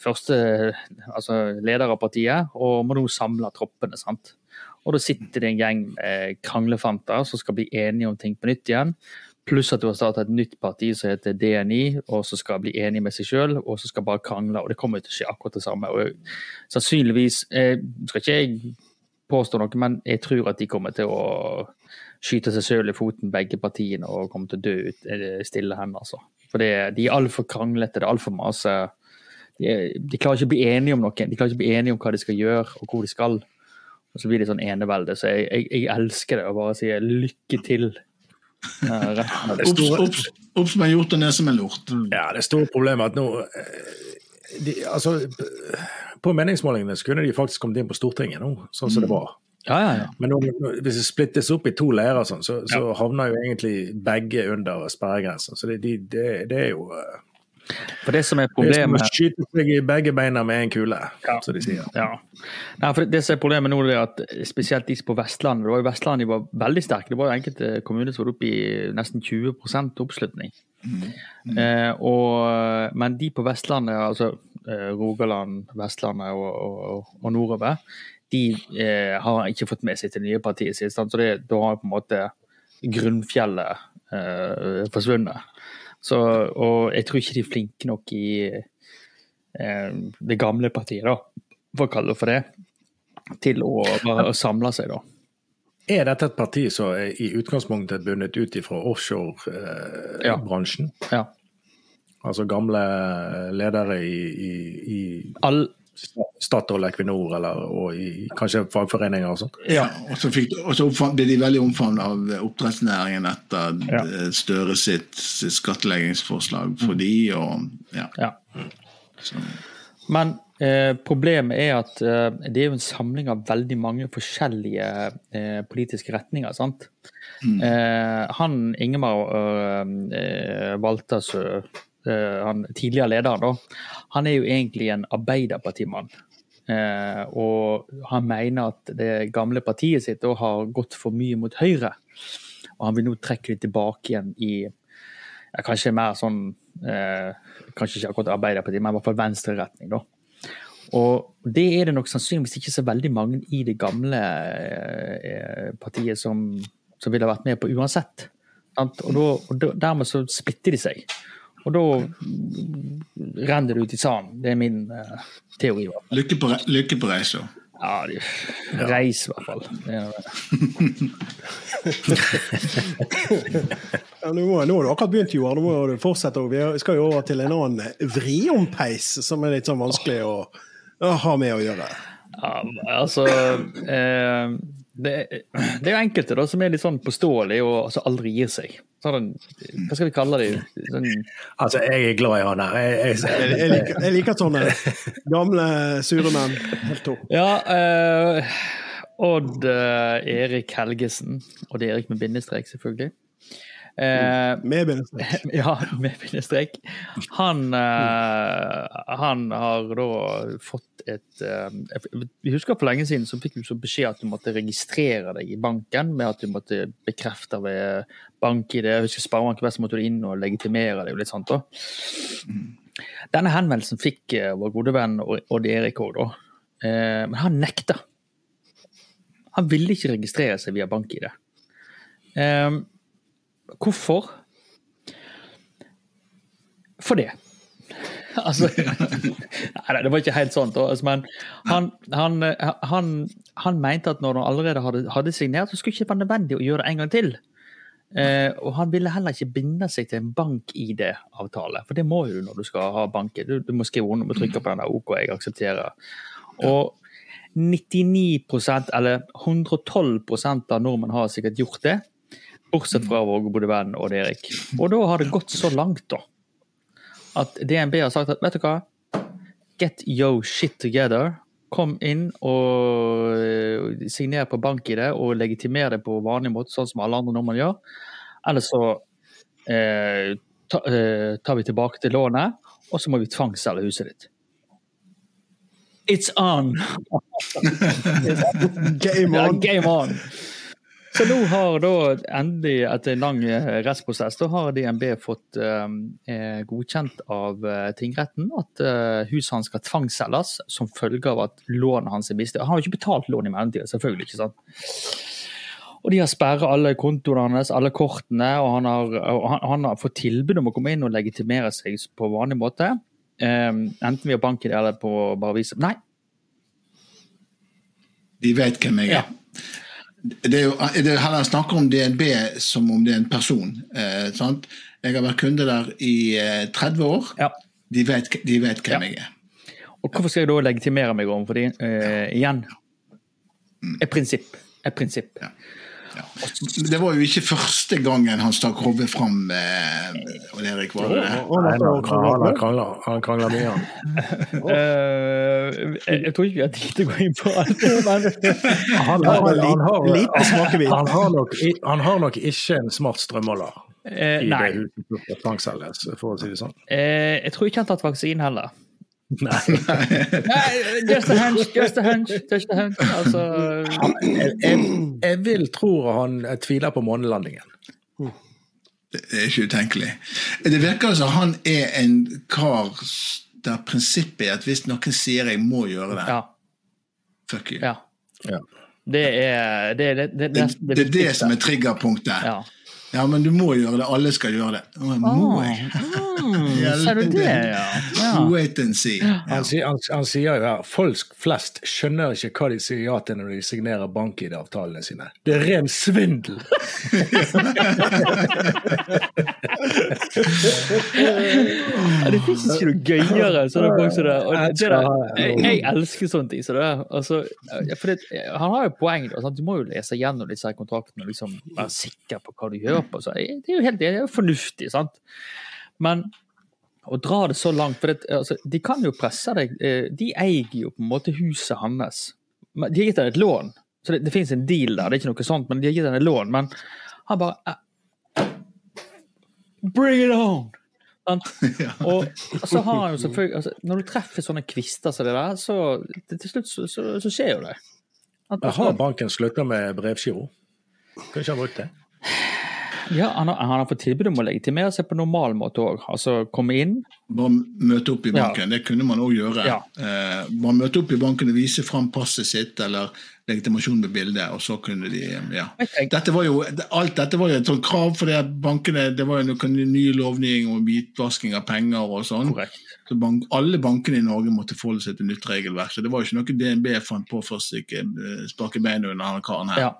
første altså leder av partiet, og må nå samle troppene. sant? Og da sitter det en gjeng med kranglefanter som skal bli enige om ting på nytt igjen. Pluss at du har starta et nytt parti som heter DNI, og som skal bli enig med seg sjøl, og som skal bare krangle. Og det kommer til å skje akkurat det samme. Og sannsynligvis eh, skal ikke jeg påstå noe, men jeg tror at de kommer til å skyte seg sjøl i foten, begge partiene, og kommer til å dø ut eh, stille hen, altså. For det, de er altfor kranglete, det er altfor masse de, er- de klarer ikke å bli enige om noe. De klarer ikke å bli enige om hva de skal gjøre, og hvor de skal. Og så blir det sånn enevelde. Så jeg, jeg, jeg elsker det, å bare si lykke til. av. Opp, som en hjort og ned som en lort. Ja, det store problemet er at nå eh, de, altså, På meningsmålingene så kunne de faktisk kommet inn på Stortinget nå, sånn som det var. Ja, ja, ja. Men nå, hvis det splittes opp i to leirer, sånn, så, så havner jo egentlig begge under sperregrensen. Så det, de, det, det er jo eh, For det som er det er som å skyte seg i begge beina med en kule, Ja. som de sier. Ja. Nei, for det som er problemet nå, er at spesielt de på Vestlandet det var jo Vestlandet de var veldig sterke. Det var jo enkelte kommuner som var oppe i nesten 20% oppslutning. Eh, og, men de på Vestlandet, altså eh, Rogaland, Vestlandet og, og, og nordover, de eh, har ikke fått med seg til det nye partiet sitt. Så det, da har på en måte grunnfjellet eh, forsvunnet. Så, og jeg tror ikke de er flinke nok i eh, det gamle partiet, da, for å kalle det for det, til å bare samle seg, da. Er dette et parti som er i utgangspunktet er bundet ut fra Ja. offshore-bransjen? Ja. Altså gamle ledere i, i, i All, Statoil, Equinor eller, og i kanskje fagforeninger og sånn. Ja. Og så, fikk, og så ble de veldig omfavnet av oppdrettsnæringen etter Ja. eh, Støre sitt, sitt skatteleggingsforslag for de, og ja. ja. Men eh, problemet er at eh, det er jo en samling av veldig mange forskjellige eh, politiske retninger. sant? Eh, han Ingemar eh, Waltersø, han tidligere lederen, da, han er jo egentlig en arbeiderpartimann. Eh, og han mener at det gamle partiet sitt da har gått for mye mot høyre. Og han vil nå trekke det tilbake igjen i ja, kanskje mer sånn eh, Kanskje ikke akkurat Arbeiderpartiet, men i hvert fall venstreretning. da. Og det er det nok sannsynligvis ikke så veldig mange i det gamle eh, partiet som, som ville vært med på uansett. Og, da, og dermed så splitter de seg. Og da renner det ut i sanden. Det er min uh, teori. lykke, på, re- lykke på reisa. Ja, de, reis i hvert fall. Ja, nå, må- nå har du akkurat begynt, Joar. Nå må du fortsette. Vi skal jo over til en annen vriompeis, som er litt sånn vanskelig å, å ha med å gjøre. Ja, altså eh, det, det er jo enkelte da som er litt sånn påståelige og altså aldri gir seg. Sånn, hva skal vi kalle det? Sånn, Altså, jeg er glad i han her. Jeg, jeg, Jeg, jeg, liker, jeg liker sånne gamle, sure menn. Helt topp. ja, uh, Odd uh, Erik Helgesen. Odd Erik med bindestrek, selvfølgelig. Eh, Med bindestrek. ja, med bindestrek. Han, eh, han har da fått et eh, Jeg husker for lenge siden så fikk du så beskjed at du måtte registrere deg i banken med at du måtte bekrefte ved bank-ID. Jeg husker Sparebank Vest måtte du inn og legitimere deg og litt sånt. da. Denne henvendelsen fikk eh, vår gode venn Odd Erik òg, da. Eh, Men han nekta. Han ville ikke registrere seg via bank-ID. Eh, Hvorfor? For det. Altså Nei, det var ikke helt sånn. Men han, han, han, han mente at når han allerede hadde, hadde signert, så skulle det ikke være nødvendig å gjøre det en gang til. Eh, og han ville heller ikke binde seg til en bank-ID-avtale, for det må jo når du skal ha bank Du, du må skrive under og trykke på den der OK, jeg aksepterer. Og 99% eller 112% av nordmenn har sikkert gjort det. Bortsett fra vår gode venn Odd Erik. Og da har det gått så langt, da, at DNB har sagt at vet du hva, get your shit together. Kom inn og eh, signer på bank-ID og legitimer det på vanlig måte, sånn som alle andre nordmenn gjør. Eller så eh, ta, eh, tar vi tilbake til lånet, og så må vi tvangsselge huset ditt. It's on! Game Ja, on! game on! Så nå har da endelig, etter en lang eh, rettsprosess, da har DNB fått eh, godkjent av eh, tingretten at eh, huset hans skal tvangsselges som følge av at lånet hans er mistet. Han har jo ikke betalt lån i mellomtida, selvfølgelig. ikke sant? Og de har sperret alle kontoene hans, alle kortene, og han har, han, han har fått tilbud om å komme inn og legitimere seg på vanlig måte. Eh, enten via banken eller på bare vise Nei, De vet hvem jeg er. Ja. Det er jo det er heller snakker om DNB som om det er en person. Eh, sant? Jeg har vært kunde der i eh, 30 år. ja. De vet, de vet hvem Ja. jeg er. Og hvorfor skal jeg da legitimere meg overfor dem eh, igjen? Et prinsipp. Et prinsipp. Ja. Ja. Det var jo ikke første gangen han stakk hodet fram, eh, Erik, var det han Nei, han, han, krangler, han krangler mye, han. Eh, jeg, jeg tror ikke vi har tid til å gå inn på alt. Men, Han har, han har, lite smakebit. han har, nok, han har nok ikke en smart strømmåler eh, i nei. det for å si det sånn. Eh, jeg tror ikke han har tatt vaksine heller. Nei. Nei, just a hunch, just a hunch. Just a hunch. Altså, Jeg, jeg, jeg vil tro han tviler på månelandingen. Det er ikke utenkelig. Det virker som han er en kar der prinsippet er at hvis noen sier jeg må gjøre det, ja. fuck you. ja. Ja. Det er det, er- det, det, det, Det, det er det som er triggerpunktet. Ja. Ja, men du må gjøre det. Alle skal gjøre det. Oh, må jeg? Mm, ser du det, ja? ja. Wait and see. Ja. Han, han, han sier jo her folk flest skjønner ikke hva de sier ja til når de signerer bank-ID-avtalene sine. Det er ren svindel! Ja, det fins ikke noe gøyere. Sånne folk som det. Og Jeg det der, jeg, jeg elsker sånne ting. Så det, altså, for det, han har jo poeng. Da, sant? Du må jo lese gjennom disse kontraktene og liksom være sikker på hva du gjør på. Altså. det er jo helt det er jo fornuftig. sant? Men å dra det så langt for det, altså, De kan jo presse deg. eh, De eier jo på en måte huset hans. De har gitt deg et lån, så det, det finnes en deal der. det er ikke noe sånt, men de har gitt deg et lån. Men han bare eh, Bring it on! Og så har han jo selvfølgelig altså, Når du treffer sånne kvister som det der, så til, til slutt så, så, så skjer jo det. Har banken slutta med brevgiro? Kunne ikke ha brukt det. Ja, han har, han har fått tilbud om å legitimere seg på normal måte òg. Altså komme inn. Bare møte opp i banken. Det kunne man òg gjøre. Ja. Eh, bare møte opp i banken og vise fram passet sitt eller legitimasjon med bilde, og så kunne de ja. Dette var jo, alt dette var jo et sånt krav, for det bankene, det var jo noen nye lovninger om hvitvasking av penger og sånn. Korrekt. Så bank, alle bankene i Norge måtte forholde seg til nytt regelverk. Så det var jo ikke noe DNB fant på for å eh, sparke beina under han karen her. Ja.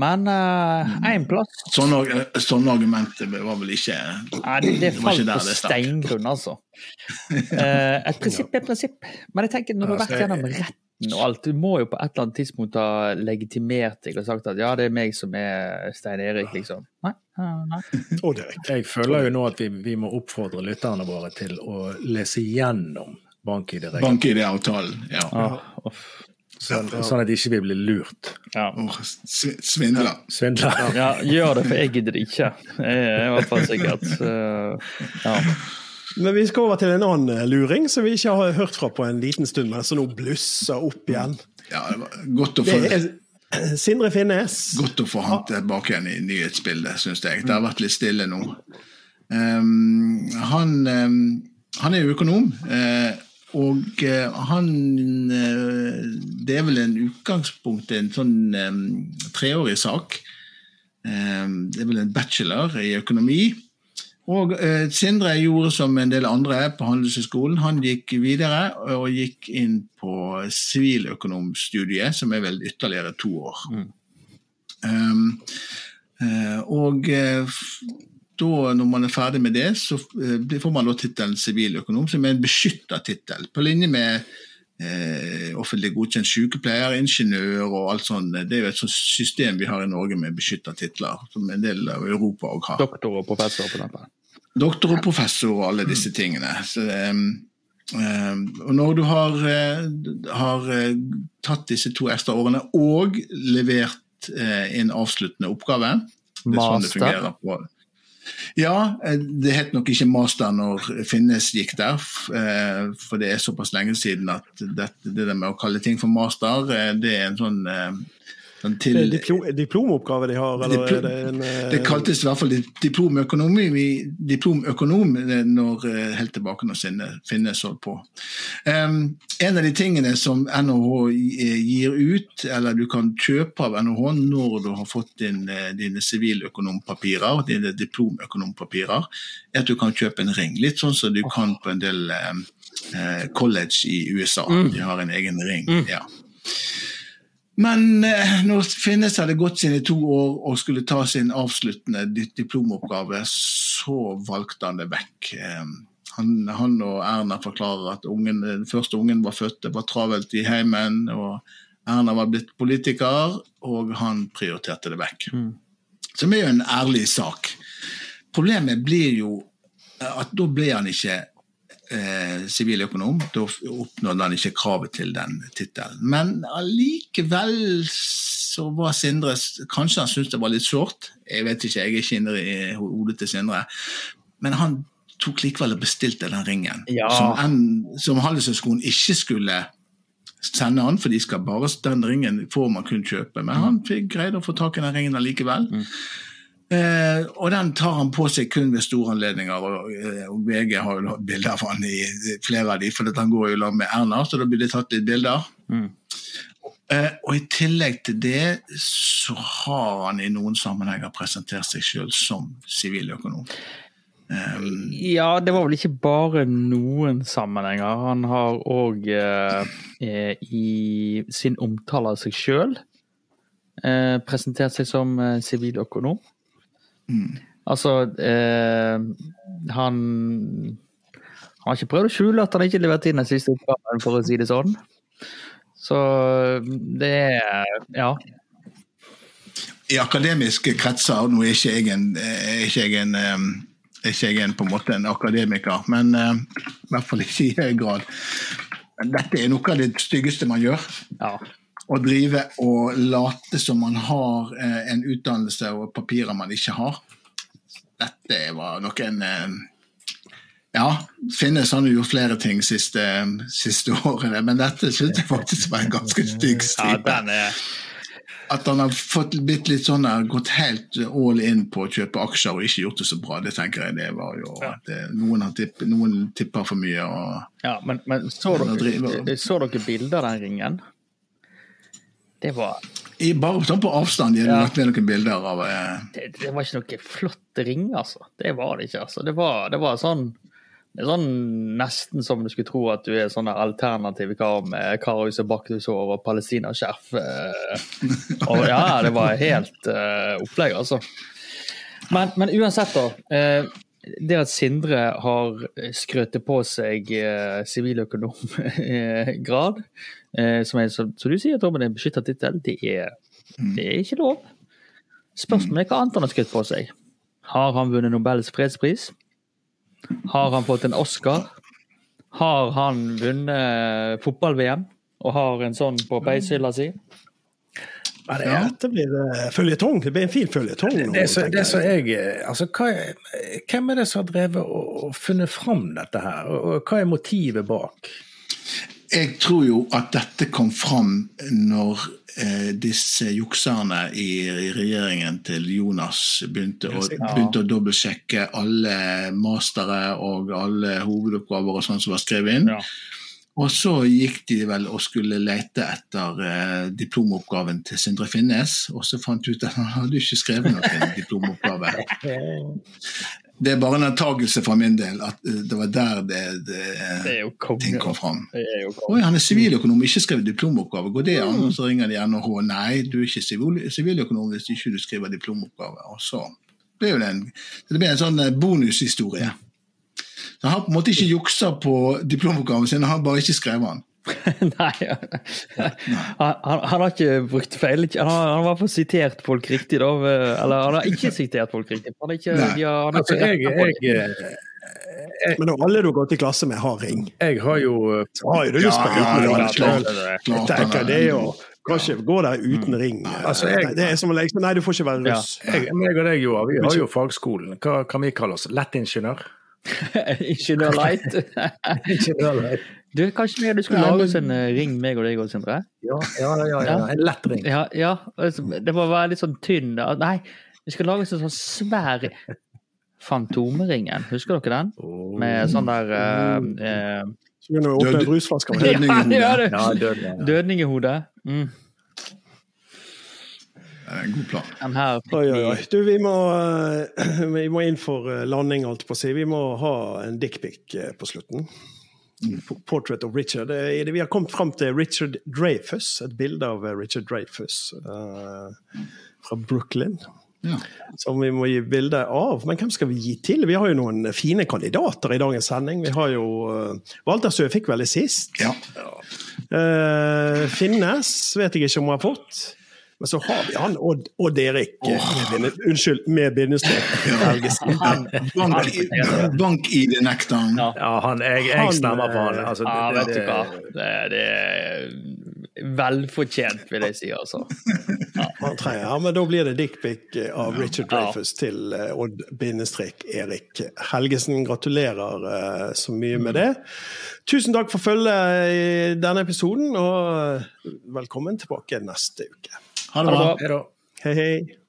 Men én plass Sånne, sånne argumenter var vel ikke Nei, det, det var falt på steingrunn, altså. Uh, et prinsipp er et prinsipp. Men jeg tenker når du har vært gjennom retten og alt, du må jo på et eller annet tidspunkt ha legitimert deg og sagt at ja, det er meg som er Stein Erik, liksom. Nei, nei, nei. Jeg føler jo nå at vi, vi må oppfordre lytterne våre til å lese gjennom bank-ID-avtalen. Ja. Ah. Sånn, sånn at de ikke vil bli lurt. ja. Oh, svindla. Svindler. ja, gjør det, for jeg gidder ikke. Jeg er i hvert fall sikkert. eh, ja. Men vi skal over til en annen eh, luring som vi ikke har hørt fra på en liten stund, men som nå blusser opp igjen. Ja, det var godt å få, er Sindre Finnes. godt å få han tilbake igjen i nyhetsbildet, syns jeg. Det har vært litt stille nå. Um, han, um, han er jo økonom, eh, og eh, han eh, Det er vel en utgangspunkt en sånn ehm, treårig sak. Ehm, det er vel en bachelor i økonomi. Og eh, Sindre gjorde som en del andre på Handelshøyskolen. Han gikk videre og gikk inn på siviløkonomstudiet, som er vel ytterligere to år. Um, eh, og f- da, når man er ferdig med det, så eh, får man da tittelen siviløkonom, som er en beskytta tittel. På linje med eh, offentlig godkjent sykepleier, ingeniør og alt sånt. Det er jo et sånt system vi har i Norge med beskytta titler, som en del av Europa òg har Doktor og professor på den. doktor og professor og alle disse tingene. Så, um, um, og når du har, eh, har eh, tatt disse to ekstra årene og levert eh, en avsluttende oppgave Det er sånn det fungerer på. Ja, eh, det het nok ikke master når Finnes gikk der, eh, for det er såpass lenge siden at det, der med å kalle ting for master, eh, det er en sånn til... Det er diplom, diplomoppgave de har, eller Diplom- det en eh, Det kaltes i hvert fall diplomøkonomi diplomøkonom, eh, når, eh, helt tilbake når Finnes holdt på. Um, en av de tingene som NHH gir ut, eller du kan kjøpe av NHH når du har fått din, eh, dine siviløkonompapirer, dine diplomøkonompapirer, er at du kan kjøpe en ring. Litt sånn som du kan på en del eh, eh, college i USA. De har en egen ring. ja. Men eh, når Finnes hadde gått sine to år og skulle ta sin avsluttende di- diplomoppgave, så valgte han det vekk. Eh, han, han og Erna forklarer at ungen, den første ungen var født, det var travelt i heimen, og Erna var blitt politiker, og han prioriterte det vekk. Som er jo en ærlig sak. Problemet blir jo at da ble han ikke eh, siviløkonom. da oppnådde han ikke kravet til den tittelen. Men allikevel så var Sindre Kanskje han syntes det var litt sårt. Jeg vet ikke, jeg er ikke inne i hodet til Sindre. Men han tok likevel og bestilte den ringen, Ja. som, en- som Handelshøyskolen ikke skulle sende han, for de skal bare, den ringen får man kun kjøpe. Men han fikk greide å få tak i den ringen allikevel. Eh, og den tar han på seg kun ved store anledninger. Og, eh, og VG har jo bilder av han i flere av de, for han går jo i med Erna, så da blir det tatt litt bilder. Eh, og i tillegg til det så har han i noen sammenhenger presentert seg sjøl som siviløkonom. Um, Ja, det var vel ikke bare noen sammenhenger. Han har òg eh, i sin omtale av seg sjøl eh, presentert seg som siviløkonom. Mm. Altså eh, Han Han har ikke prøvd å skjule at han ikke leverte inn den siste oppgaven, for å si det sånn. Så det er Ja. I akademiske kretser Nå er ikke jeg en, ikke jeg en, er ikke jeg en, på en måte en akademiker, men uh, i hvert fall ikke i høy grad. Dette er noe av det styggeste man gjør. ja. Å drive og late som man har eh, en utdannelse og papirer man ikke har. Dette var noen eh, Ja, Finnes har jo flere ting siste, siste årene, men dette synes jeg faktisk var en ganske stygg stripe. At han har fått blitt litt sånn der, gått helt all in på å kjøpe aksjer og ikke gjort det så bra, det tenker jeg det var jo at noen, har tipp, noen tipper for mye. og Ja, men, men så, dere, så dere bilder av den ringen? Det var, i, Bare sånn på avstand gir du Ja. med noen bilder av eh, det, det var ikke noe flott ring, altså. Det var det ikke. altså. Det var, det var sånn det sånn Nesten som du skulle tro at du er sånn alternativ kar med Karahus og Baktushår og palestinaskjerf. eh. Ja, det var helt eh, opplegg, altså. Men, men uansett, da. eh, det at Sindre har skrøtet på seg eh, siviløkonomgrad, eh, som er, som, som du sier, Torben, er en beskytta tittel, det, er- det er ikke lov. Spørsmålet er hva annet han har skrytt på seg. Har han vunnet Nobels fredspris? Har han fått en Oscar? Har han vunnet fotball-VM og har en sånn på peishylla si? Men det, Ja. det blir eh, føljetong. Det blir en fin føljetong. Det det jeg. eh, altså, hva er, Hvem er det som har drevet og, og funnet fram dette her, og, og hva er motivet bak? Jeg tror jo at dette kom fram når eh, disse jukserne i, i regjeringen til Jonas begynte å, begynte å dobbeltsjekke alle mastere og alle hovedoppgaver og sånn som var skrevet inn. Ja. Og så gikk de vel og skulle lete etter eh, diplomoppgaven til Sindre Finnes, og så fant de ut at han hadde ikke skrevet noen diplomoppgave. Det er bare en antagelse fra min del at eh, det var der det, det, Det ting kom fram. Oi, han er siviløkonom, ikke skrevet diplomoppgave. Går det an? Og så ringer de NHH. Nei, du er ikke siviløkonom hvis ikke du skriver diplomoppgave. Og så ble jo det en, det ble en sånn eh, bonushistorie. Han har på en måte ikke juksa på diplomoppgaven sin, han har bare ikke skrevet den. Nei, han, han, han har ikke brukt feil. Han har, han har sitert folk riktig, da. Eller han har ikke sitert folk riktig. Han har ikke, ja, han har Altså, ikke jeg, jeg, jeg, Men alle du har gått i klasse med, har ring, jeg har jo eh, har jo du lyst på Ja, ja, ring ja, det er jo kan ikke gå der uten ring. Altså, jeg- det er som å legge Nei, du får ikke være Ja. russ. jeg, og deg, Joar, vi har jo fagskolen. Hva kan vi kalle oss? Lettingeniør? Ingeniør Light. Ingeniør. Du, kanskje vi skulle Ja, lage oss en ring, meg og deg òg, Sindre? Ja, ja, ja, ja. En lett ring. Ja, ja. altså, Det må være litt sånn tynn. Nei, vi skal lage oss en sånn svær Fantomeringen. Husker dere den? Med sånn der uh, eh, åpne Død-. Dødninghode. Ja, død, ja. Dødningehode. Mm. En god plan. Oi, oi, vi- oi. Du, vi må, eh, vi må inn for eh, landing, alt på å si. Vi må ha en dickpic eh, på slutten. Portrait of Richard. Vi har kommet fram til Richard Dreyfus, et bilde av eh, Richard Dreyfus eh, fra Brooklyn. Ja. Som vi må gi bilde av. Men hvem skal vi gi til? Vi har jo noen fine kandidater i dagens sending. Vi har jo uh, Walter Søe fikk vel det sist. ja. Eh, Finnes vet jeg ikke om hun har fått. Men så har vi han Odd, Odd Erik oh. med Unnskyld, med bindestrek. Helgesen. Bank, i, det nekteren. Ja. Ja, han, jeg, jeg stemmer på han. eh, Altså, Ja, det- vet du hva. Det, det er velfortjent, vil jeg si, altså. Ja, ja, men da blir det dickpic av Richard Ja. Dreyfus til Odd Odd-Erik Helgesen. Gratulerer eh, så mye med det. Tusen takk for følget i denne episoden, og velkommen tilbake neste uke. Ha det bra. Hei hei.